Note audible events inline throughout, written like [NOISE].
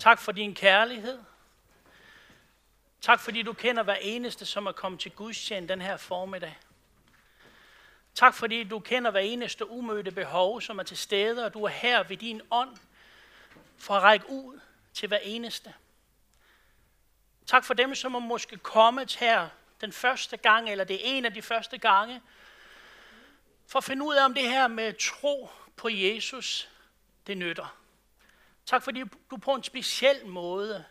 Tak for din kærlighed. Tak fordi du kender hver eneste, som er kommet til gudstjen den her formiddag. Tak fordi du kender hver eneste umødte behov, som er til stede, og du er her ved din ånd for at række ud til hver eneste. Tak for dem, som er måske kommet her den første gang, eller det er en af de første gange, for at finde ud af, om det her med tro på Jesus, det nytter. Tak fordi du på en speciel måde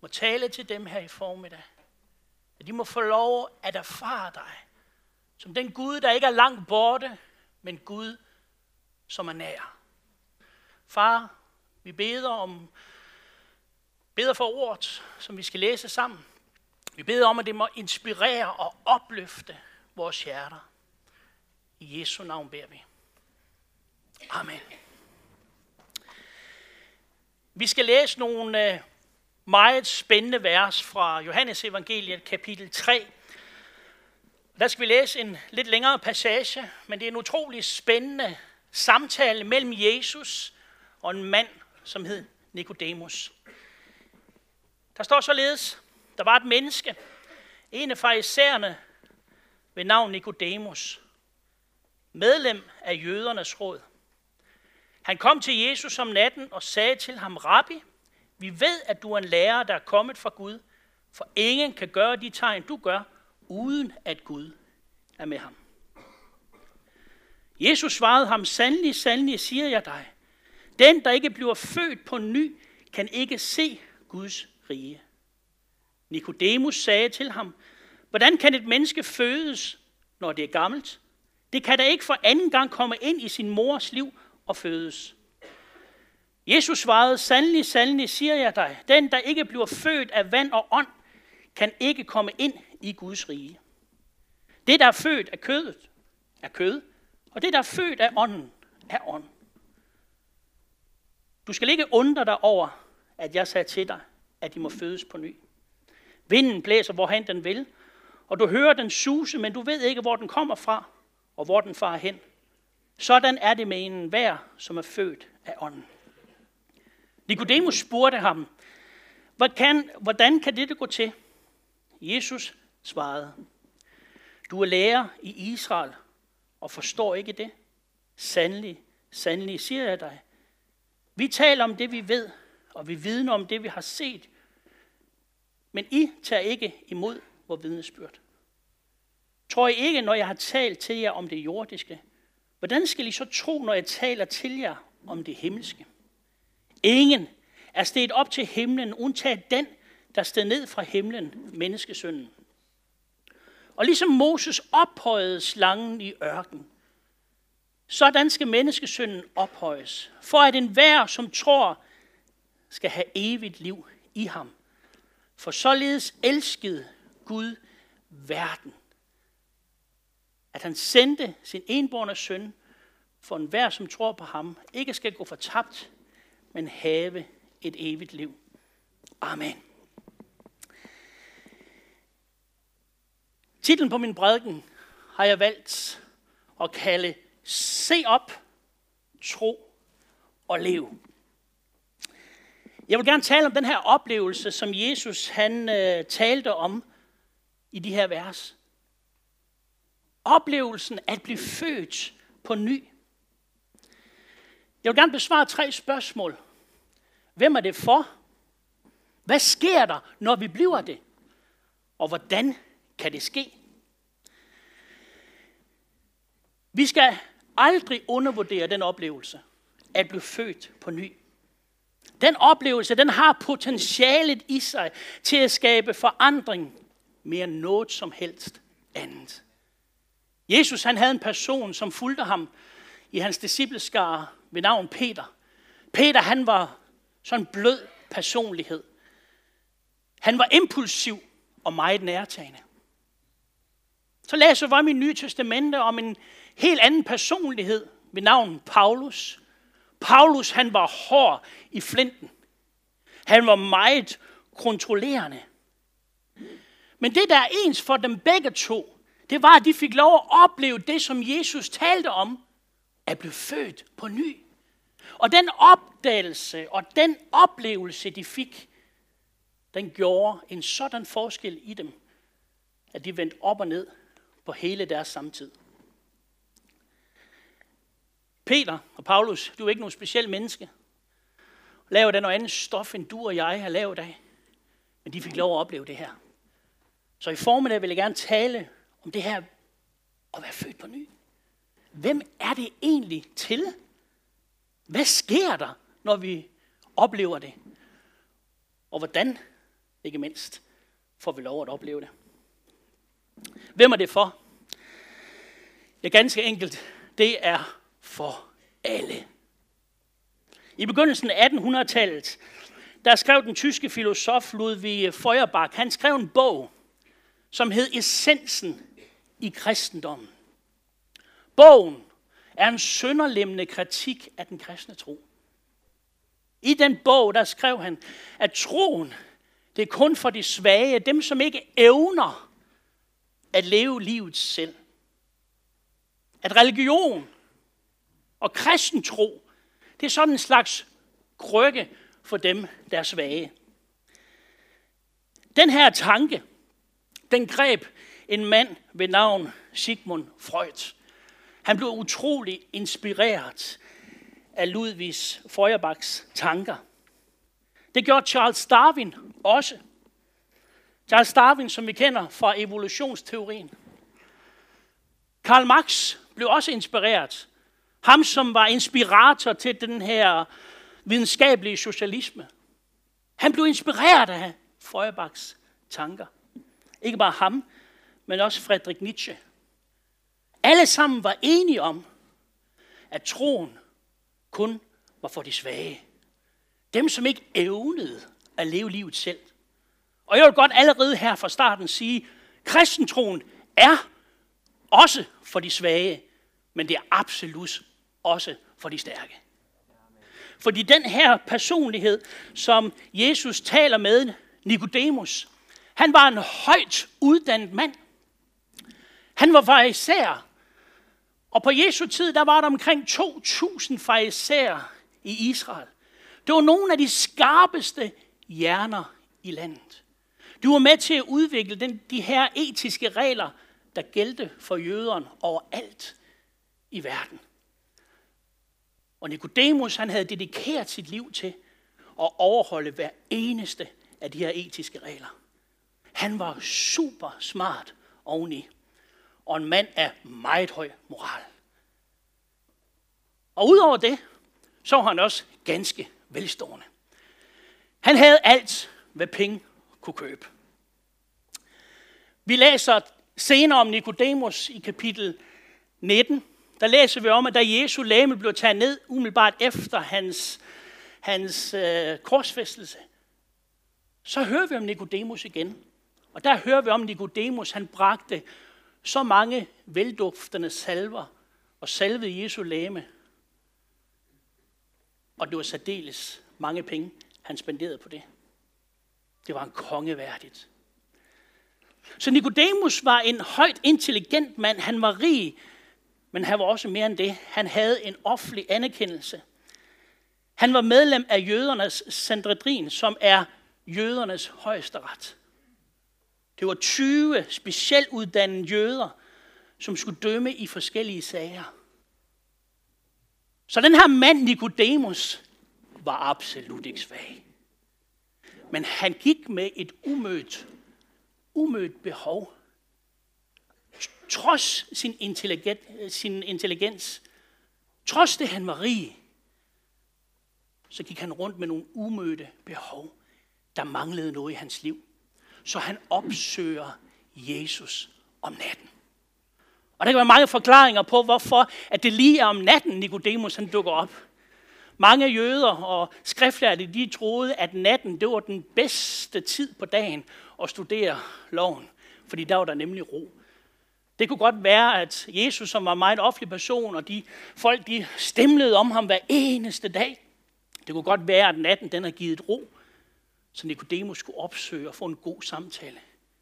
må tale til dem her i formiddag. At de må få lov at erfare dig som den Gud, der ikke er langt borte, men Gud, som er nær. Far, vi beder om beder for ordet, som vi skal læse sammen. Vi beder om, at det må inspirere og opløfte vores hjerter. I Jesu navn beder vi. Amen. Vi skal læse nogle øh, meget spændende vers fra Johannes evangeliet kapitel 3. Der skal vi læse en lidt længere passage, men det er en utrolig spændende samtale mellem Jesus og en mand, som hed Nikodemus. Der står således, der var et menneske, en af farisæerne ved navn Nikodemus, medlem af jødernes råd. Han kom til Jesus om natten og sagde til ham, Rabbi, vi ved, at du er en lærer, der er kommet fra Gud, for ingen kan gøre de tegn, du gør, uden at Gud er med ham. Jesus svarede ham, sandelig, sandelig siger jeg dig, den, der ikke bliver født på ny, kan ikke se Guds rige. Nikodemus sagde til ham, hvordan kan et menneske fødes, når det er gammelt? Det kan da ikke for anden gang komme ind i sin mors liv og fødes. Jesus svarede, sandelig, sandelig siger jeg dig, den der ikke bliver født af vand og ånd, kan ikke komme ind i Guds rige. Det, der er født af kødet, er kød, og det, der er født af ånden, er ånd. Du skal ikke undre dig over, at jeg sagde til dig, at de må fødes på ny. Vinden blæser, hvorhen den vil, og du hører den suse, men du ved ikke, hvor den kommer fra, og hvor den farer hen. Sådan er det med en hver, som er født af ånden. Nikodemus spurgte ham, hvordan, hvordan kan dette gå til? Jesus svarede, du er lærer i Israel og forstår ikke det. Sandelig, sandelig siger jeg dig. Vi taler om det, vi ved, og vi vidner om det, vi har set. Men I tager ikke imod vores vidnesbyrd. Tror I ikke, når jeg har talt til jer om det jordiske? Hvordan skal I så tro, når jeg taler til jer om det himmelske? Ingen altså, er steget op til himlen, undtagen den, der steg ned fra himlen, menneskesønnen. Og ligesom Moses ophøjede slangen i ørken, sådan skal menneskesønnen ophøjes, for at enhver, som tror, skal have evigt liv i ham. For således elskede Gud verden, at han sendte sin enborne søn, for enhver, som tror på ham, ikke skal gå fortabt, men have et evigt liv. Amen. Titlen på min prædiken har jeg valgt at kalde Se op, tro og lev. Jeg vil gerne tale om den her oplevelse, som Jesus han øh, talte om i de her vers. Oplevelsen at blive født på ny. Jeg vil gerne besvare tre spørgsmål. Hvem er det for? Hvad sker der, når vi bliver det? Og hvordan kan det ske? Vi skal aldrig undervurdere den oplevelse at blive født på ny. Den oplevelse, den har potentialet i sig til at skabe forandring mere end noget som helst andet. Jesus han havde en person, som fulgte ham i hans discipleskare ved navn Peter. Peter han var sådan en blød personlighed. Han var impulsiv og meget nærtagende. Så læser vi i Nye Testamente om en helt anden personlighed ved navn Paulus. Paulus han var hård i flinten. Han var meget kontrollerende. Men det, der er ens for dem begge to, det var, at de fik lov at opleve det, som Jesus talte om, at blive født på ny. Og den opdagelse og den oplevelse, de fik, den gjorde en sådan forskel i dem, at de vendte op og ned på hele deres samtid. Peter og Paulus, du er ikke nogen speciel menneske. Laver den noget andet stof, end du og jeg har lavet af. Men de fik lov at opleve det her. Så i formiddag vil jeg gerne tale om det her at være født på ny. Hvem er det egentlig til? Hvad sker der, når vi oplever det? Og hvordan, ikke mindst, får vi lov at opleve det? Hvem er det for? Ja, ganske enkelt. Det er for alle. I begyndelsen af 1800-tallet, der skrev den tyske filosof Ludwig Feuerbach, han skrev en bog, som hed Essensen i kristendommen. Bogen er en sønderlemmende kritik af den kristne tro. I den bog, der skrev han, at troen, det er kun for de svage, dem som ikke evner at leve livet selv. At religion og kristen tro, det er sådan en slags krykke for dem, der er svage. Den her tanke, den greb en mand ved navn Sigmund Freud. Han blev utrolig inspireret af Ludvigs Feuerbachs tanker. Det gjorde Charles Darwin også. Charles Darwin, som vi kender fra evolutionsteorien. Karl Marx blev også inspireret. Ham, som var inspirator til den her videnskabelige socialisme. Han blev inspireret af Feuerbachs tanker. Ikke bare ham, men også Friedrich Nietzsche. Alle sammen var enige om, at troen kun var for de svage. Dem, som ikke evnede at leve livet selv. Og jeg vil godt allerede her fra starten sige, kristentroen er også for de svage, men det er absolut også for de stærke. Fordi den her personlighed, som Jesus taler med Nikodemus, han var en højt uddannet mand. Han var farisæer. Og på Jesu tid, der var der omkring 2.000 farisæer i Israel. Det var nogle af de skarpeste hjerner i landet. Du var med til at udvikle den, de her etiske regler, der gældte for jøderne overalt i verden. Og Nikodemus, han havde dedikeret sit liv til at overholde hver eneste af de her etiske regler. Han var super smart oveni, og en mand af meget høj moral. Og udover det, så var han også ganske velstående. Han havde alt, hvad penge kunne købe. Vi læser senere om Nikodemus i kapitel 19. Der læser vi om, at da Jesu læme blev taget ned umiddelbart efter hans, hans øh, korsfæstelse, så hører vi om Nikodemus igen. Og der hører vi om Nikodemus, han bragte så mange velduftende salver og salvede Jesu læme. Og det var særdeles mange penge, han spenderede på det. Det var en kongeværdigt. Så Nikodemus var en højt intelligent mand. Han var rig, men han var også mere end det. Han havde en offentlig anerkendelse. Han var medlem af jødernes Sanhedrin, som er jødernes højesteret. Det var 20 specielt uddannede jøder, som skulle dømme i forskellige sager. Så den her mand, Nikodemus, var absolut ikke svag. Men han gik med et umødt, umødt behov. Trods sin, intelligent, sin intelligens, trods det han var rig, så gik han rundt med nogle umødte behov. Der manglede noget i hans liv. Så han opsøger Jesus om natten. Og der kan være mange forklaringer på, hvorfor at det lige er om natten, Nikodemus han dukker op. Mange jøder og skriftlærte, de troede, at natten det var den bedste tid på dagen at studere loven. Fordi der var der nemlig ro. Det kunne godt være, at Jesus, som var en meget offentlig person, og de folk, de stemlede om ham hver eneste dag. Det kunne godt være, at natten den har givet ro så Nikodemus skulle opsøge og få en god samtale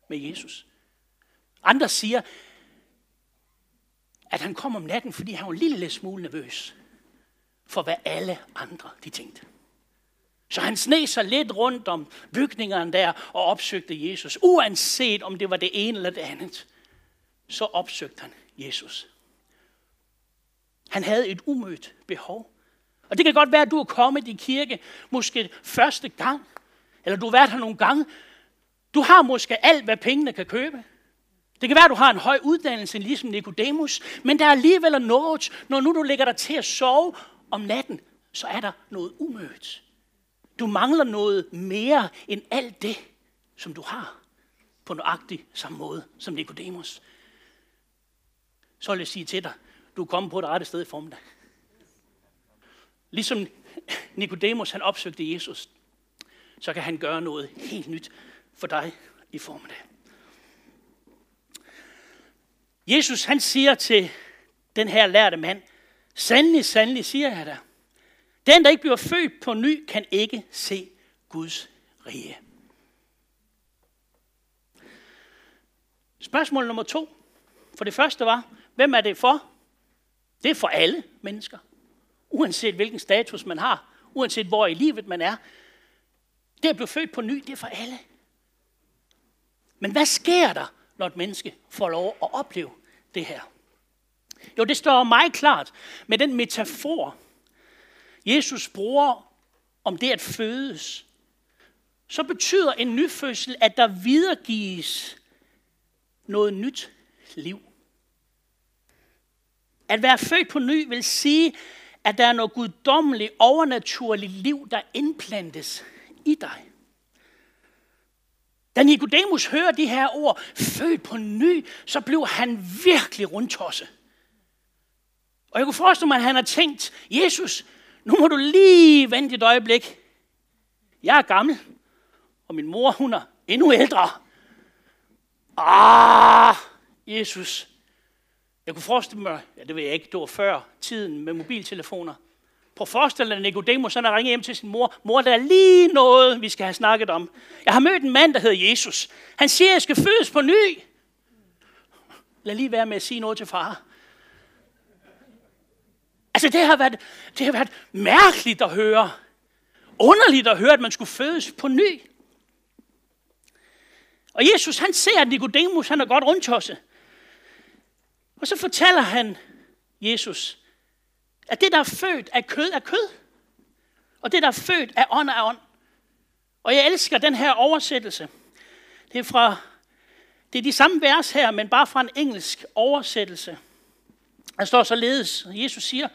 med Jesus. Andre siger, at han kom om natten, fordi han var en lille smule nervøs. for hvad alle andre de tænkte. Så han sneg sig lidt rundt om bygningerne der og opsøgte Jesus. Uanset om det var det ene eller det andet, så opsøgte han Jesus. Han havde et umødt behov. Og det kan godt være, at du er kommet i kirke måske første gang, eller du har været her nogle gange. Du har måske alt, hvad pengene kan købe. Det kan være, at du har en høj uddannelse, ligesom Nikodemus, men der er alligevel noget, når nu du lægger dig til at sove om natten, så er der noget umødt. Du mangler noget mere end alt det, som du har på nøjagtig samme måde som Nikodemus. Så vil jeg sige til dig, du er kommet på det rette sted i formiddag. Ligesom Nikodemus han opsøgte Jesus, så kan han gøre noget helt nyt for dig i formiddag. Jesus han siger til den her lærte mand, sandelig, sandelig siger jeg dig, den der ikke bliver født på ny, kan ikke se Guds rige. Spørgsmål nummer to. For det første var, hvem er det for? Det er for alle mennesker. Uanset hvilken status man har, uanset hvor i livet man er. Det at blive født på ny, det er for alle. Men hvad sker der, når et menneske får lov at opleve det her? Jo, det står meget klart med den metafor, Jesus bruger om det at fødes. Så betyder en nyfødsel, at der videregives noget nyt liv. At være født på ny vil sige, at der er noget guddommeligt, overnaturligt liv, der indplantes i dig. Da Nicodemus hører de her ord, født på ny, så blev han virkelig rundtosset. Og jeg kunne forestille mig, at han har tænkt, Jesus, nu må du lige vente et øjeblik. Jeg er gammel, og min mor, hun er endnu ældre. Ah, Jesus. Jeg kunne forestille mig, ja det ved jeg ikke, det var før tiden med mobiltelefoner. På forestil Nicodemus, han har ringet hjem til sin mor. Mor, der er lige noget, vi skal have snakket om. Jeg har mødt en mand, der hedder Jesus. Han siger, at jeg skal fødes på ny. Lad lige være med at sige noget til far. Altså, det har været, det har været mærkeligt at høre. Underligt at høre, at man skulle fødes på ny. Og Jesus, han ser, at Nicodemus, han er godt rundtosset. Og så fortæller han Jesus, at det, der er født af kød, er kød. Og det, der er født af ånd, er ånd. Og jeg elsker den her oversættelse. Det er fra det er de samme vers her, men bare fra en engelsk oversættelse. Der står således, Jesus siger,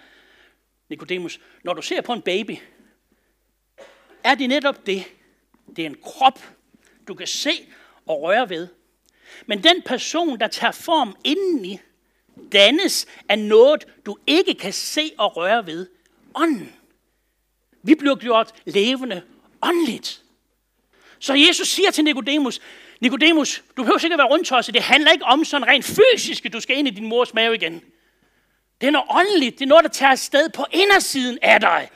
Nikodemus, når du ser på en baby, er det netop det. Det er en krop, du kan se og røre ved. Men den person, der tager form indeni, dannes af noget, du ikke kan se og røre ved. Ånden. Vi bliver gjort levende åndeligt. Så Jesus siger til Nikodemus, Nikodemus, du behøver sikkert være rundtosset. Det handler ikke om sådan rent fysisk, at du skal ind i din mors mave igen. Det er noget åndeligt. Det er noget, der tager sted på indersiden af dig.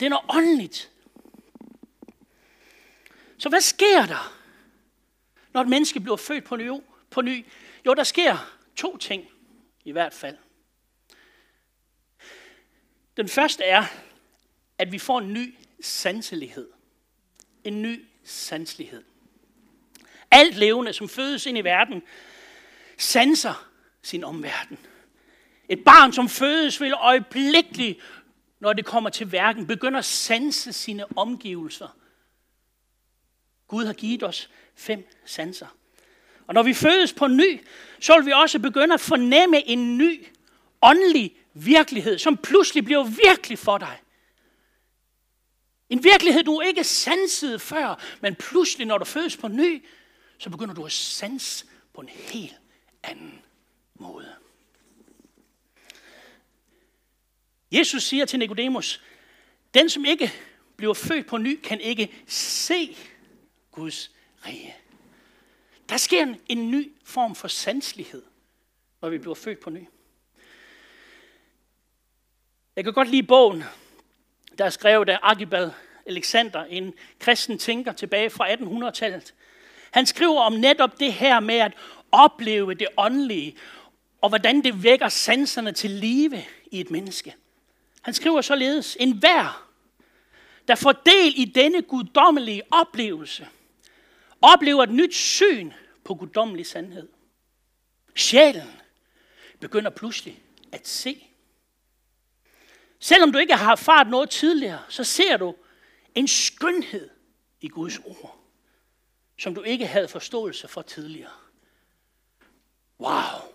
Det er noget åndeligt. Så hvad sker der, når et menneske bliver født på ny? På ny? Jo, der sker to ting i hvert fald. Den første er, at vi får en ny sanselighed. En ny sanselighed. Alt levende, som fødes ind i verden, sanser sin omverden. Et barn, som fødes, vil øjeblikkeligt, når det kommer til verden, begynde at sanse sine omgivelser. Gud har givet os fem sanser. Og når vi fødes på ny, så vil vi også begynde at fornemme en ny åndelig virkelighed, som pludselig bliver virkelig for dig. En virkelighed, du ikke sansede før, men pludselig, når du fødes på ny, så begynder du at sanse på en helt anden måde. Jesus siger til Nikodemus, den som ikke bliver født på ny, kan ikke se Guds rige. Der sker en, en ny form for sanslighed, når vi bliver født på ny. Jeg kan godt lide bogen, der er skrevet af Archibald Alexander, en kristen tænker tilbage fra 1800-tallet. Han skriver om netop det her med at opleve det åndelige, og hvordan det vækker sanserne til live i et menneske. Han skriver således, en hver, der får del i denne guddommelige oplevelse, oplever et nyt syn på guddommelig sandhed. Sjælen begynder pludselig at se. Selvom du ikke har erfaret noget tidligere, så ser du en skønhed i Guds ord, som du ikke havde forståelse for tidligere. Wow!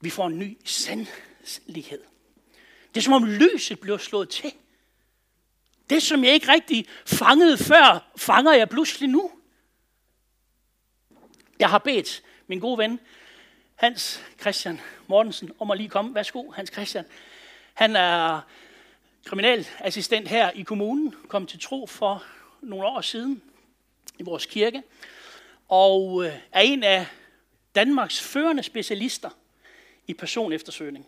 Vi får en ny sandlighed. Det er som om lyset bliver slået til. Det, som jeg ikke rigtig fangede før, fanger jeg pludselig nu. Jeg har bedt min gode ven, Hans Christian Mortensen, om at lige komme. Værsgo, Hans Christian. Han er kriminalassistent her i kommunen, kom til tro for nogle år siden i vores kirke, og øh, er en af Danmarks førende specialister i personeftersøgning.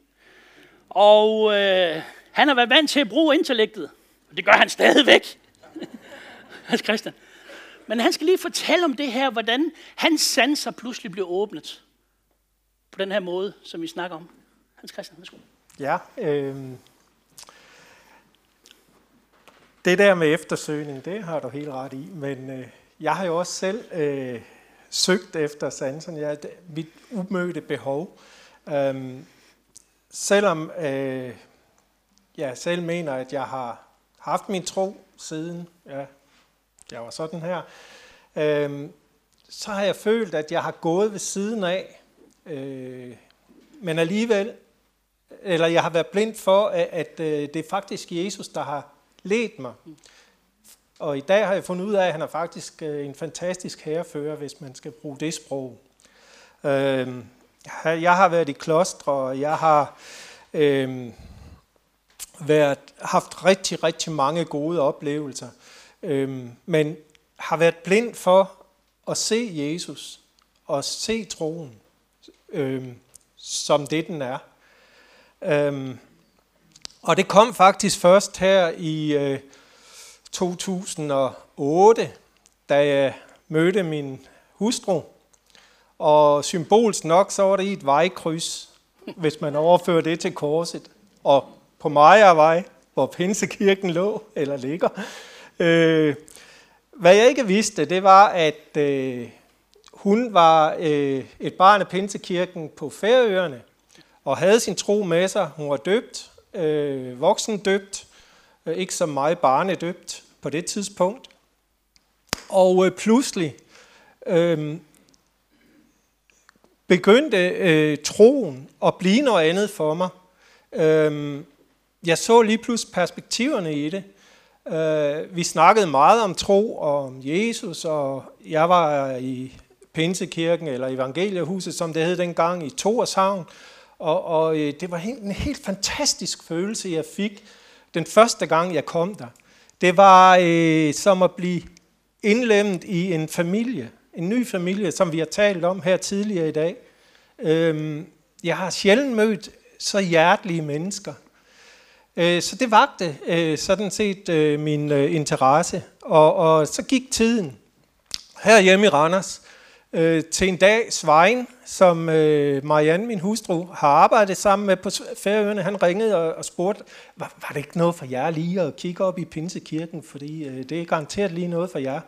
Og øh, han har været vant til at bruge intellektet, og det gør han stadigvæk. [LAUGHS] Hans Christian. Men han skal lige fortælle om det her, hvordan hans sanser pludselig bliver åbnet. På den her måde, som vi snakker om. Hans Christian, værsgo. Ja, øh, det der med eftersøgning, det har du helt ret i, men øh, jeg har jo også selv øh, søgt efter sansen, ja, det, mit umødte behov. Øh, selvom øh, jeg selv mener, at jeg har haft min tro siden ja, jeg var sådan her, øh, så har jeg følt, at jeg har gået ved siden af, øh, men alligevel, eller jeg har været blind for, at, at øh, det er faktisk Jesus, der har ledt mig. Og i dag har jeg fundet ud af, at han er faktisk øh, en fantastisk herrefører, hvis man skal bruge det sprog. Øh, jeg har været i klostre, og jeg har øh, været, haft rigtig, rigtig mange gode oplevelser. Øh, men har været blind for at se Jesus og se troen øh, som det, den er. Øh, og det kom faktisk først her i øh, 2008, da jeg mødte min hustru. Og symbolsk nok, så var det i et vejkryds, hvis man overfører det til korset. Og på Majavej, hvor Pinsekirken lå, eller ligger. Øh, hvad jeg ikke vidste, det var, at øh, hun var øh, et barn af Pinsekirken på Færøerne, og havde sin tro med sig. Hun var døbt, øh, voksen døbt, øh, ikke så meget barnedøbt på det tidspunkt. Og øh, pludselig øh, begyndte øh, troen at blive noget andet for mig. Øh, jeg så lige pludselig perspektiverne i det. Øh, vi snakkede meget om tro og om Jesus, og jeg var i Pinsekirken, eller Evangeliehuset, som det hed dengang, i Torshavn. Og, og øh, det var en helt fantastisk følelse, jeg fik den første gang, jeg kom der. Det var øh, som at blive indlemmet i en familie, en ny familie, som vi har talt om her tidligere i dag. Øh, jeg har sjældent mødt så hjertelige mennesker. Øh, så det vagte øh, sådan set øh, min øh, interesse, og, og så gik tiden. Her hjemme i Randers, øh, til en dag Svein, som øh, Marianne, min hustru, har arbejdet sammen med på Færøerne. Han ringede og, og spurgte, var, var det ikke noget for jer lige at kigge op i Pinsekirken, fordi øh, det er garanteret lige noget for jer.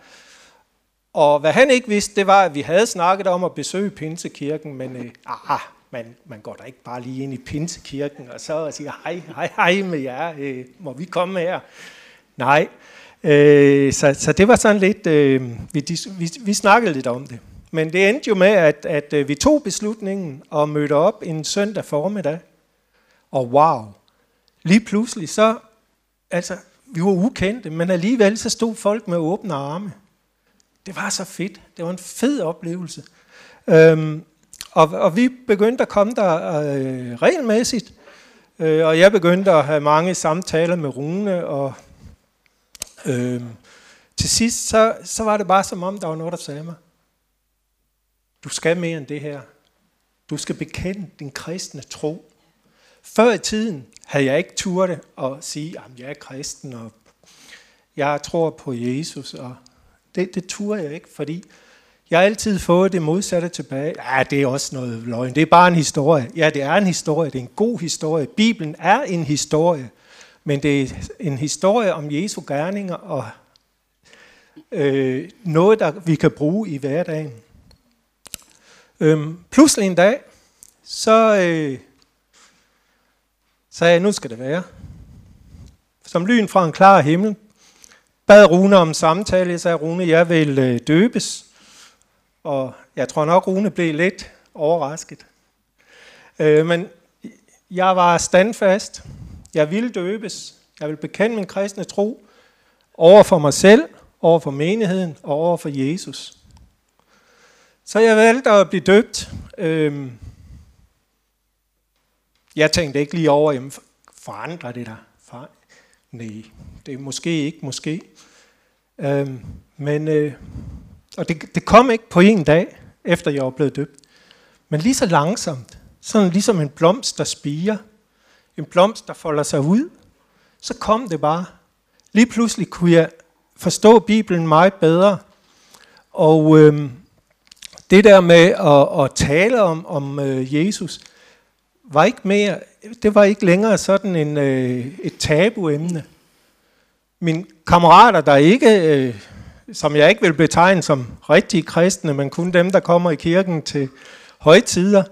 Og hvad han ikke vidste, det var, at vi havde snakket om at besøge Pinsekirken, men øh, ah, ah man, man går da ikke bare lige ind i Pinsekirken og så og siger, hej, hej, hej med jer, øh, må vi komme her? Nej, øh, så, så det var sådan lidt, øh, vi, vi, vi snakkede lidt om det. Men det endte jo med, at, at øh, vi tog beslutningen og mødte op en søndag formiddag. Og wow, lige pludselig så, altså, vi var ukendte, men alligevel så stod folk med åbne arme. Det var så fedt. Det var en fed oplevelse. Øhm, og, og vi begyndte at komme der øh, regelmæssigt. Øh, og jeg begyndte at have mange samtaler med Rune. Og øh, til sidst, så, så var det bare som om, der var noget, der sagde mig. Du skal mere end det her. Du skal bekende din kristne tro. Før i tiden havde jeg ikke turde at sige, at jeg er kristen, og jeg tror på Jesus. Og det, det turde jeg ikke, fordi jeg har altid fået det modsatte tilbage. Ja, det er også noget løgn. Det er bare en historie. Ja, det er en historie. Det er en god historie. Bibelen er en historie. Men det er en historie om Jesu gerninger og øh, noget, der vi kan bruge i hverdagen. Øhm, pludselig en dag, så øh, sagde jeg, nu skal det være. Som lyn fra en klar himmel, bad Rune om samtale. Jeg sagde, Rune, jeg vil øh, døbes. Og jeg tror nok, Rune blev lidt overrasket. Øh, men jeg var standfast. Jeg ville døbes. Jeg vil bekende min kristne tro over for mig selv, over for menigheden og over for Jesus. Så jeg valgte at blive døbt. Øh, jeg tænkte ikke lige over, jamen forandrer det der? For, nej, det er måske ikke, måske. Øh, men, øh, og det, det kom ikke på en dag, efter jeg var blevet døbt. Men lige så langsomt, sådan ligesom en blomst, der spiger, en blomst, der folder sig ud, så kom det bare. Lige pludselig kunne jeg forstå Bibelen meget bedre. Og øh, det der med at, at tale om, om øh, Jesus, var ikke mere, det var ikke længere sådan en, øh, et tabuemne. Mine kammerater, der ikke, øh, som jeg ikke vil betegne som rigtige kristne, men kun dem, der kommer i kirken til højtider,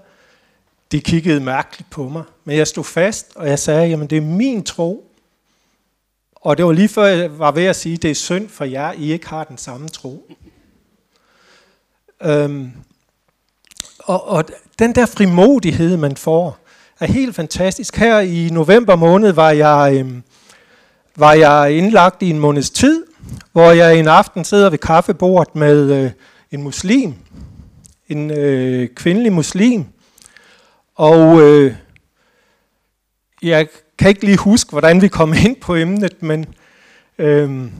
de kiggede mærkeligt på mig. Men jeg stod fast, og jeg sagde, jamen det er min tro. Og det var lige før jeg var ved at sige, det er synd for jer, I ikke har den samme tro. Øhm, og, og den der frimodighed, man får, er helt fantastisk. Her i november måned var jeg, øhm, var jeg indlagt i en måneds tid, hvor jeg en aften sidder ved kaffebordet med øh, en muslim, en øh, kvindelig muslim, og øh, jeg kan ikke lige huske, hvordan vi kom ind på emnet, men øh,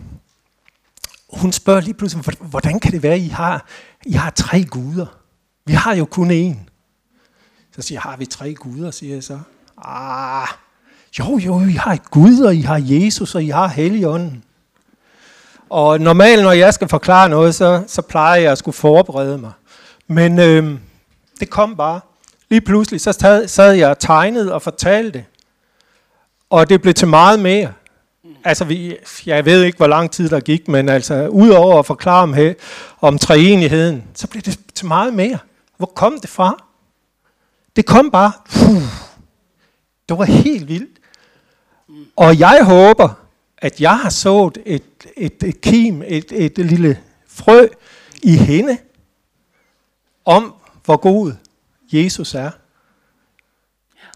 hun spørger lige pludselig, hvordan kan det være, at I har, I har tre guder? Vi har jo kun én. Så siger jeg, har vi tre guder, siger jeg så. Ah, jo, jo, I har et Gud, og I har Jesus, og I har Helligånden. Og normalt, når jeg skal forklare noget, så, så plejer jeg at skulle forberede mig. Men øh, det kom bare. Lige pludselig, så sad, sad jeg og tegnede og fortalte. Og det blev til meget mere. Altså, vi, jeg ved ikke, hvor lang tid der gik, men altså, udover at forklare om, om treenigheden, så blev det til meget mere. Hvor kom det fra? Det kom bare. Puh, det var helt vildt. Og jeg håber, at jeg har sået et, et, et kim, et, et lille frø i hende, om hvor god Jesus er.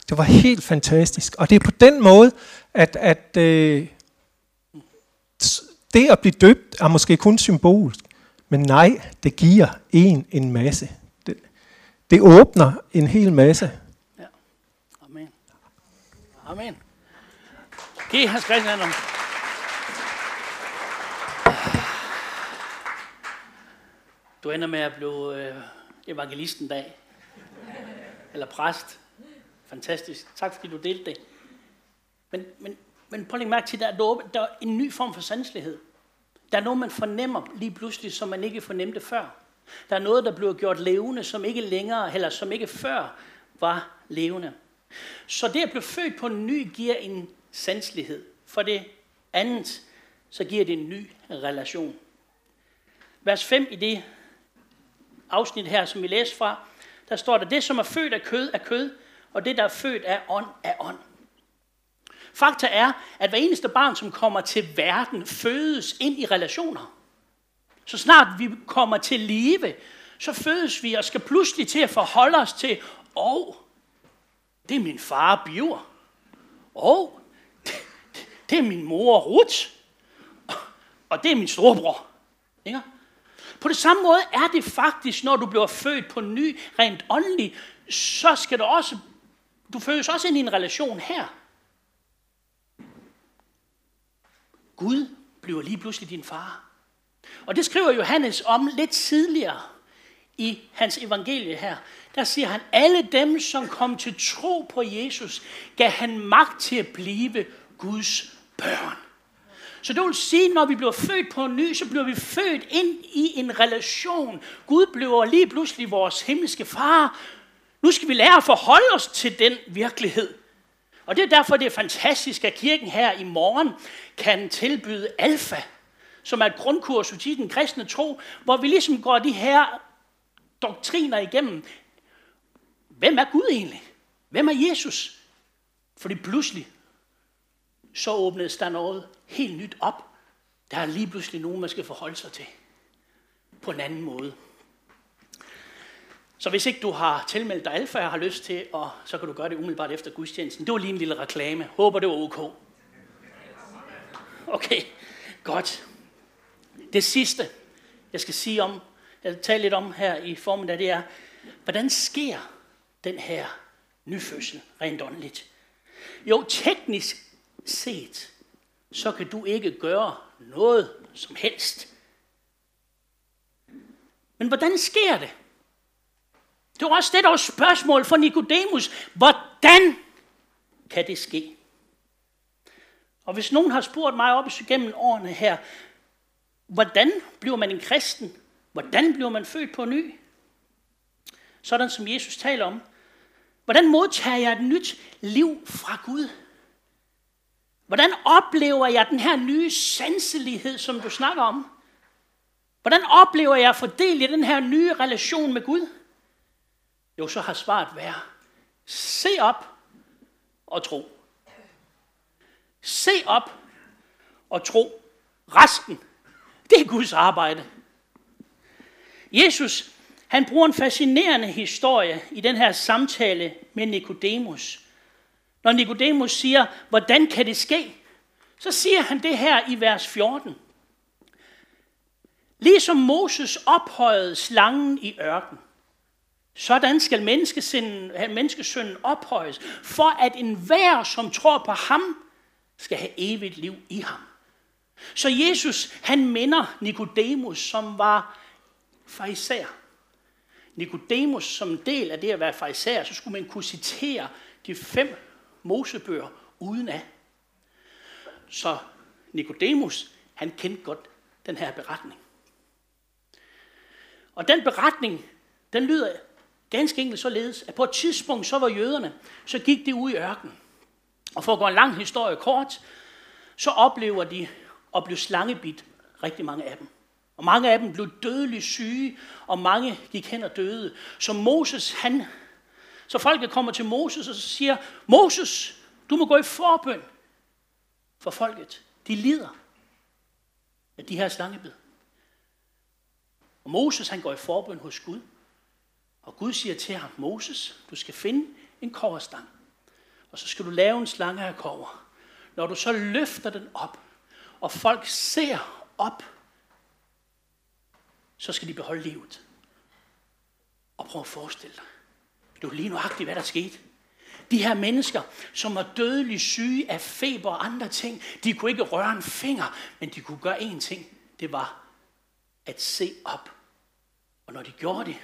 Det var helt fantastisk. Og det er på den måde, at, at øh, det at blive døbt er måske kun symbolsk. Men nej, det giver en en masse. Det det åbner en hel masse. Ja. Amen. Amen. Giv Hans Christian Du ender med at blive øh, evangelisten dag. Eller præst. Fantastisk. Tak fordi du delte det. Men, men, men prøv lige mærke til, at der er, der er en ny form for sanselighed. Der er noget, man fornemmer lige pludselig, som man ikke fornemte før. Der er noget, der bliver gjort levende, som ikke længere, eller som ikke før var levende. Så det at blive født på en ny giver en sanselighed. For det andet, så giver det en ny relation. Vers 5 i det afsnit her, som vi læser fra, der står der, det som er født af kød er kød, og det der er født af ånd er ånd. Fakta er, at hver eneste barn, som kommer til verden, fødes ind i relationer. Så snart vi kommer til live, så fødes vi og skal pludselig til at forholde os til, og oh, det er min far Biver. Og oh, det er min mor Ruth. Og det er min storebror. Ikke? På det samme måde er det faktisk, når du bliver født på ny, rent åndelig, så skal du også, du fødes også ind i en relation her. Gud bliver lige pludselig din far. Og det skriver Johannes om lidt tidligere i hans evangelie her. Der siger han, alle dem, som kom til tro på Jesus, gav han magt til at blive Guds børn. Så det vil sige, når vi bliver født på ny, så bliver vi født ind i en relation. Gud bliver lige pludselig vores himmelske far. Nu skal vi lære at forholde os til den virkelighed. Og det er derfor, det er fantastisk, at kirken her i morgen kan tilbyde alfa, som er et grundkursus i den kristne tro, hvor vi ligesom går de her doktriner igennem. Hvem er Gud egentlig? Hvem er Jesus? Fordi pludselig så åbnes der noget helt nyt op. Der er lige pludselig nogen, man skal forholde sig til på en anden måde. Så hvis ikke du har tilmeldt dig alfa og har lyst til, og så kan du gøre det umiddelbart efter gudstjenesten. Det var lige en lille reklame. Håber det var ok. Okay, godt. Det sidste, jeg skal sige om, jeg tale lidt om her i formiddag, det er, hvordan sker den her nyfødsel rent åndeligt? Jo, teknisk set, så kan du ikke gøre noget som helst. Men hvordan sker det? Det var også det, der var spørgsmål for Nikodemus. Hvordan kan det ske? Og hvis nogen har spurgt mig op igennem årene her, hvordan bliver man en kristen? Hvordan bliver man født på ny? Sådan som Jesus taler om. Hvordan modtager jeg et nyt liv fra Gud? Hvordan oplever jeg den her nye sanselighed, som du snakker om? Hvordan oplever jeg at fordele i den her nye relation med Gud? Jo, så har svaret været, se op og tro. Se op og tro. Resten, det er Guds arbejde. Jesus, han bruger en fascinerende historie i den her samtale med Nikodemus. Når Nikodemus siger, hvordan kan det ske? Så siger han det her i vers 14. Ligesom Moses ophøjede slangen i ørken, sådan skal menneskesønnen ophøjes, for at enhver, som tror på ham, skal have evigt liv i ham. Så Jesus, han minder Nikodemus, som var farisæer. Nikodemus, som en del af det at være farisæer, så skulle man kunne citere de fem Mosebøger uden af. Så Nikodemus, han kendte godt den her beretning. Og den beretning, den lyder ganske enkelt således, at på et tidspunkt, så var jøderne, så gik de ud i ørkenen. Og for at gå en lang historie kort, så oplever de at blive slangebit, rigtig mange af dem. Og mange af dem blev dødeligt syge, og mange gik hen og døde. Så Moses, han så folket kommer til Moses og siger, Moses, du må gå i forbøn for folket. De lider af de her slangebid. Og Moses han går i forbøn hos Gud. Og Gud siger til ham, Moses, du skal finde en koverstang. Og så skal du lave en slange af kover. Når du så løfter den op, og folk ser op, så skal de beholde livet. Og prøv at forestille dig, det var lige nuagtigt, hvad der skete. De her mennesker, som var dødeligt syge af feber og andre ting, de kunne ikke røre en finger, men de kunne gøre én ting. Det var at se op. Og når de gjorde det,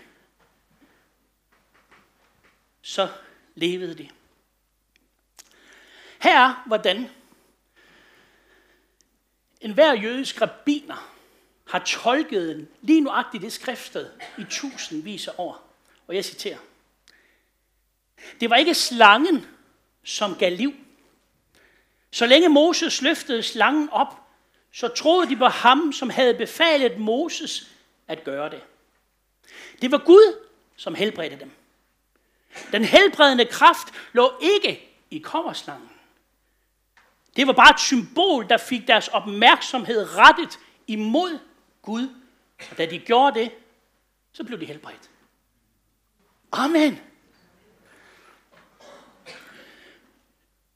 så levede de. Her er hvordan en hver jødisk rabbiner har tolket lige nuagtigt det skriftsted i tusindvis af år. Og jeg citerer. Det var ikke slangen, som gav liv. Så længe Moses løftede slangen op, så troede de på ham, som havde befalet Moses at gøre det. Det var Gud, som helbredte dem. Den helbredende kraft lå ikke i kommerslangen. Det var bare et symbol, der fik deres opmærksomhed rettet imod Gud. Og da de gjorde det, så blev de helbredt. Amen.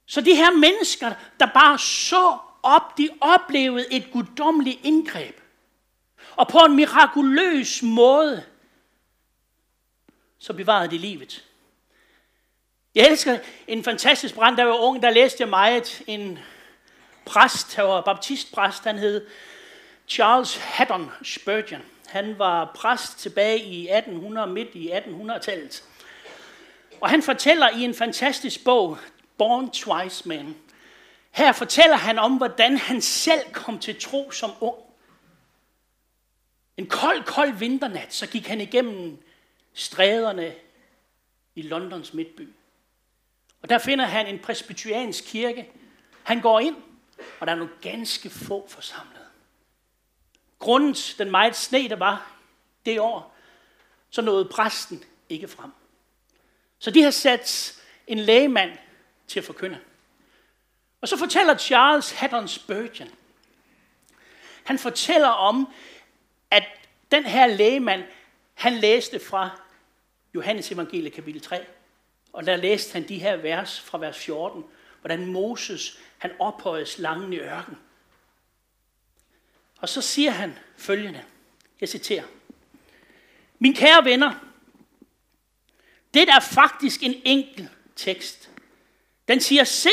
Så de her mennesker, der bare så op, de oplevede et guddommeligt indgreb. Og på en mirakuløs måde, så bevarede de livet. Jeg elsker en fantastisk brand, der var ung, der læste jeg meget en præst, der var baptistpræst, han hed Charles Haddon Spurgeon. Han var præst tilbage i 1800, midt i 1800-tallet. Og han fortæller i en fantastisk bog, Born Twice Man. Her fortæller han om, hvordan han selv kom til tro som ung. En kold, kold vinternat, så gik han igennem stræderne i Londons midtby. Og der finder han en presbyteriansk kirke. Han går ind, og der er nogle ganske få forsamlet. Grundet den meget sne, der var det år, så nåede præsten ikke frem. Så de har sat en lægemand til at forkynde. Og så fortæller Charles Haddon Spurgeon, han fortæller om, at den her lægemand, han læste fra Johannes evangelie kapitel 3, og der læste han de her vers fra vers 14, hvordan Moses, han ophøjes langen i ørken. Og så siger han følgende, jeg citerer, Min kære venner, det er faktisk en enkel tekst. Den siger, se,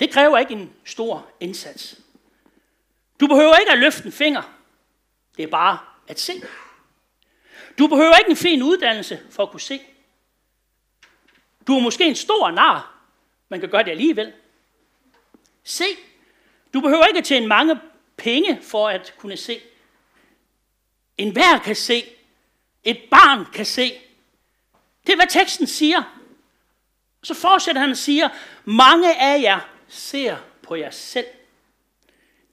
det kræver ikke en stor indsats. Du behøver ikke at løfte en finger. Det er bare at se. Du behøver ikke en fin uddannelse for at kunne se. Du er måske en stor nar, man kan gøre det alligevel. Se. Du behøver ikke at tjene mange penge for at kunne se. En hver kan se. Et barn kan se. Det er, hvad teksten siger. Så fortsætter han og siger, mange af jer ser på jer selv.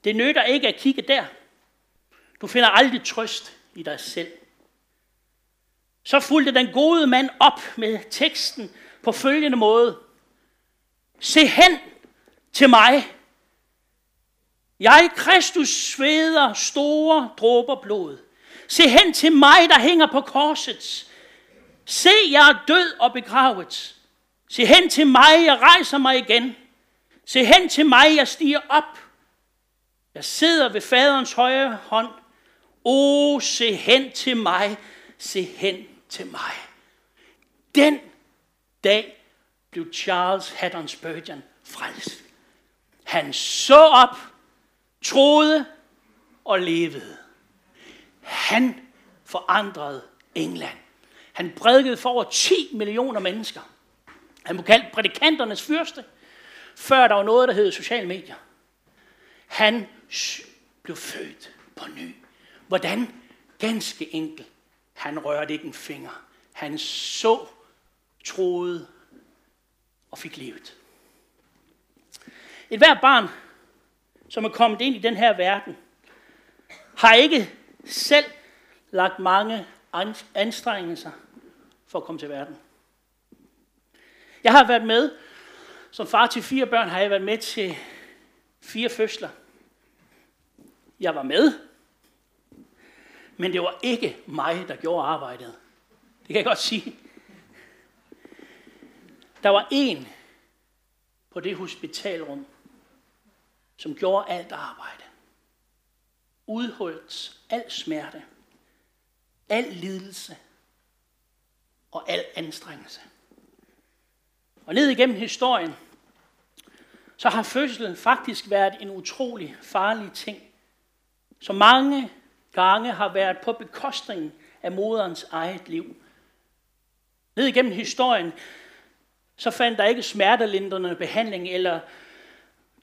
Det nytter ikke at kigge der. Du finder aldrig trøst i dig selv. Så fulgte den gode mand op med teksten på følgende måde. Se hen til mig. Jeg, Kristus, sveder store dråber blod. Se hen til mig, der hænger på korset. Se, jeg er død og begravet. Se hen til mig, jeg rejser mig igen. Se hen til mig, jeg stiger op. Jeg sidder ved faderens højre hånd. O, se hen til mig, se hen til mig. Den dag blev Charles Haddon Spurgeon frelst. Han så op, troede og levede. Han forandrede England. Han prædikede for over 10 millioner mennesker. Han blev kaldt prædikanternes fyrste, før der var noget, der hed sociale medier. Han blev født på ny. Hvordan? Ganske enkelt. Han rørte ikke en finger. Han så, troede og fik livet. Et hvert barn, som er kommet ind i den her verden, har ikke selv lagt mange anstrengelser for at komme til verden. Jeg har været med, som far til fire børn, har jeg været med til fire fødsler. Jeg var med, men det var ikke mig, der gjorde arbejdet. Det kan jeg godt sige. Der var en på det hospitalrum, som gjorde alt arbejde. Udholdt al smerte, al lidelse og al anstrengelse. Og ned igennem historien, så har fødslen faktisk været en utrolig farlig ting, som mange gange har været på bekostning af moderens eget liv. Ned igennem historien, så fandt der ikke smertelindrende behandling eller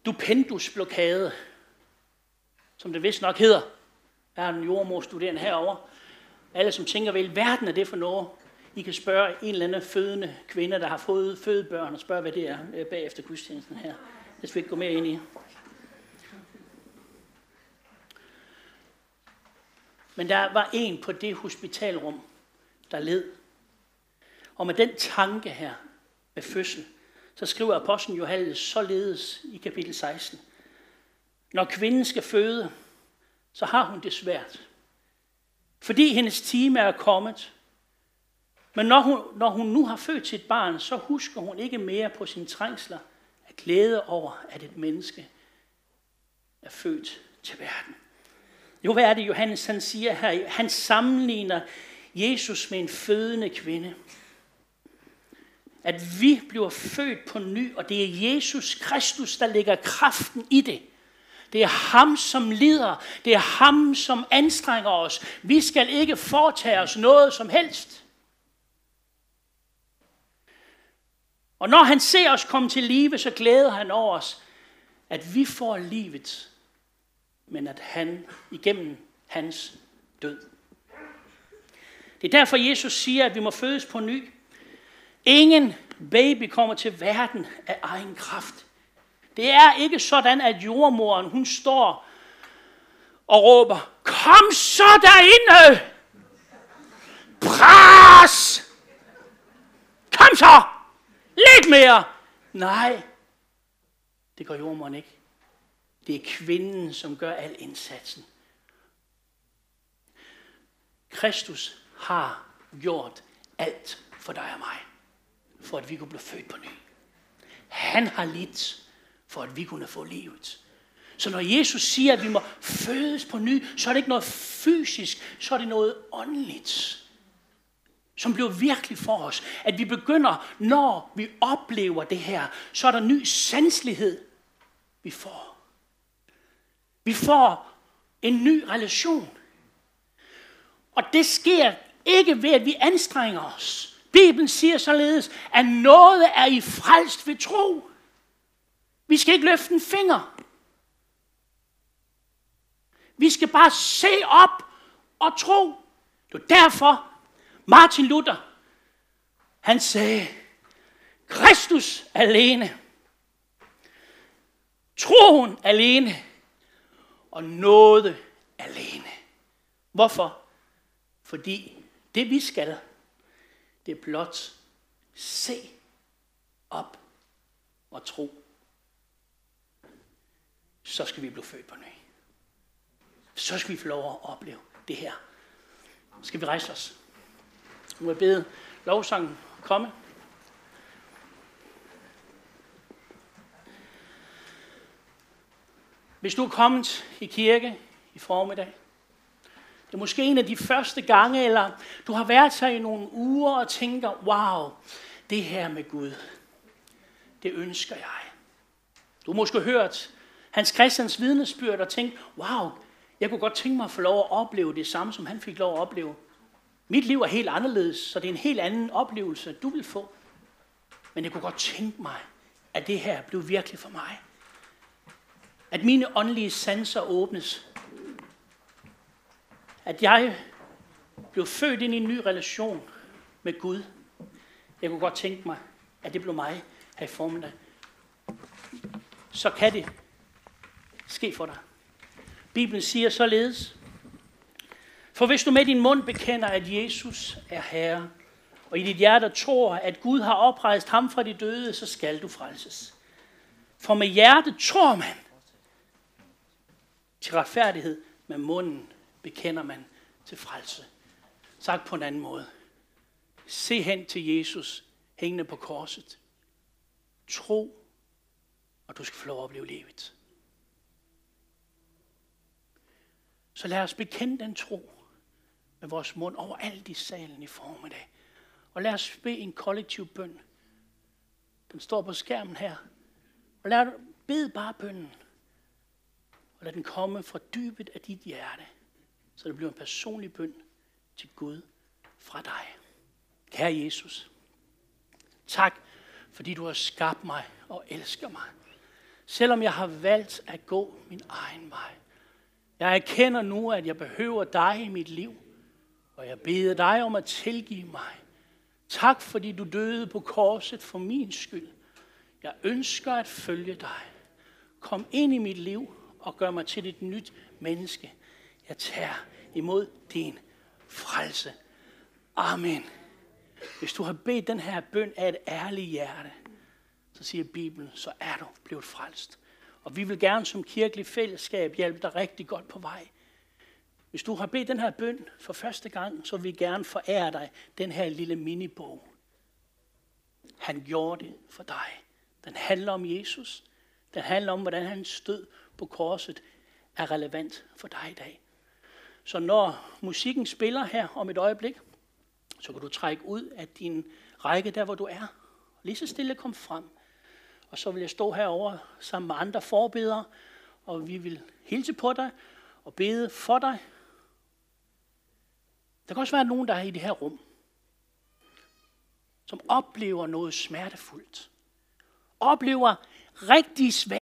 dupendusblokade, som det vist nok hedder. Der er en jordmorstuderende herover. Alle, som tænker, hvad i verden er det for noget? I kan spørge en eller anden fødende kvinde, der har fået fødebørn, og spørge, hvad det er øh, bagefter gudstjenesten her. Det skal vi ikke gå mere ind i. Men der var en på det hospitalrum, der led. Og med den tanke her, med fødsel, så skriver apostlen Johannes således i kapitel 16. Når kvinden skal føde, så har hun det svært. Fordi hendes time er kommet. Men når hun, når hun nu har født sit barn, så husker hun ikke mere på sine trængsler at glæde over, at et menneske er født til verden. Jo, hvad er det, Johannes han siger her? Han sammenligner Jesus med en fødende kvinde. At vi bliver født på ny, og det er Jesus Kristus, der lægger kraften i det. Det er ham, som lider. Det er ham, som anstrenger os. Vi skal ikke foretage os noget som helst. Og når han ser os komme til live, så glæder han over os, at vi får livet, men at han igennem hans død. Det er derfor, Jesus siger, at vi må fødes på ny. Ingen baby kommer til verden af egen kraft. Det er ikke sådan, at jordmoren hun står og råber, kom så derinde! Øh! Pres! Kom så! Lidt mere! Nej, det gør jordmoren ikke. Det er kvinden, som gør al indsatsen. Kristus har gjort alt for dig og mig, for at vi kunne blive født på ny. Han har lidt, for at vi kunne få livet. Så når Jesus siger, at vi må fødes på ny, så er det ikke noget fysisk, så er det noget åndeligt. Som bliver virkelig for os. At vi begynder, når vi oplever det her, så er der ny sanselighed, vi får. Vi får en ny relation. Og det sker ikke ved, at vi anstrenger os. Bibelen siger således, at noget er i frelst ved tro. Vi skal ikke løfte en finger. Vi skal bare se op og tro. Det er derfor, Martin Luther, han sagde, Kristus alene, troen alene, og noget alene. Hvorfor? Fordi det vi skal, det er blot se op og tro. Så skal vi blive født på ny. Så skal vi få lov at opleve det her. Skal vi rejse os? Nu er bede lovsangen komme. Hvis du er kommet i kirke i formiddag, det er måske en af de første gange, eller du har været her i nogle uger og tænker, wow, det her med Gud, det ønsker jeg. Du har måske hørt Hans Christians vidnesbyrd og tænkt, wow, jeg kunne godt tænke mig at få lov at opleve det samme, som han fik lov at opleve. Mit liv er helt anderledes, så det er en helt anden oplevelse, du vil få. Men jeg kunne godt tænke mig, at det her blev virkelig for mig. At mine åndelige sanser åbnes. At jeg blev født ind i en ny relation med Gud. Jeg kunne godt tænke mig, at det blev mig her i formiddag. Så kan det ske for dig. Bibelen siger således, for hvis du med din mund bekender, at Jesus er Herre, og i dit hjerte tror, at Gud har oprejst ham fra de døde, så skal du frelses. For med hjertet tror man til retfærdighed, med munden bekender man til frelse. Sagt på en anden måde. Se hen til Jesus hængende på korset. Tro, og du skal få lov at opleve livet. Så lad os bekende den tro med vores mund over alt i salen i formiddag. Og lad os bede en kollektiv bøn. Den står på skærmen her. Og lad bede bare bønnen. Og lad den komme fra dybet af dit hjerte. Så det bliver en personlig bøn til Gud fra dig. Kære Jesus, tak fordi du har skabt mig og elsker mig. Selvom jeg har valgt at gå min egen vej. Jeg erkender nu, at jeg behøver dig i mit liv, og jeg beder dig om at tilgive mig. Tak, fordi du døde på korset for min skyld. Jeg ønsker at følge dig. Kom ind i mit liv og gør mig til et nyt menneske. Jeg tager imod din frelse. Amen. Hvis du har bedt den her bøn af et ærligt hjerte, så siger Bibelen, så er du blevet frelst. Og vi vil gerne som kirkelig fællesskab hjælpe dig rigtig godt på vej. Hvis du har bedt den her bøn for første gang, så vil vi gerne forære dig den her lille minibog. Han gjorde det for dig. Den handler om Jesus. Den handler om, hvordan han stød på korset er relevant for dig i dag. Så når musikken spiller her om et øjeblik, så kan du trække ud af din række der, hvor du er. Lige så stille kom frem. Og så vil jeg stå herover sammen med andre forbedere, og vi vil hilse på dig og bede for dig. Der kan også være nogen, der er i det her rum, som oplever noget smertefuldt. oplever rigtig svært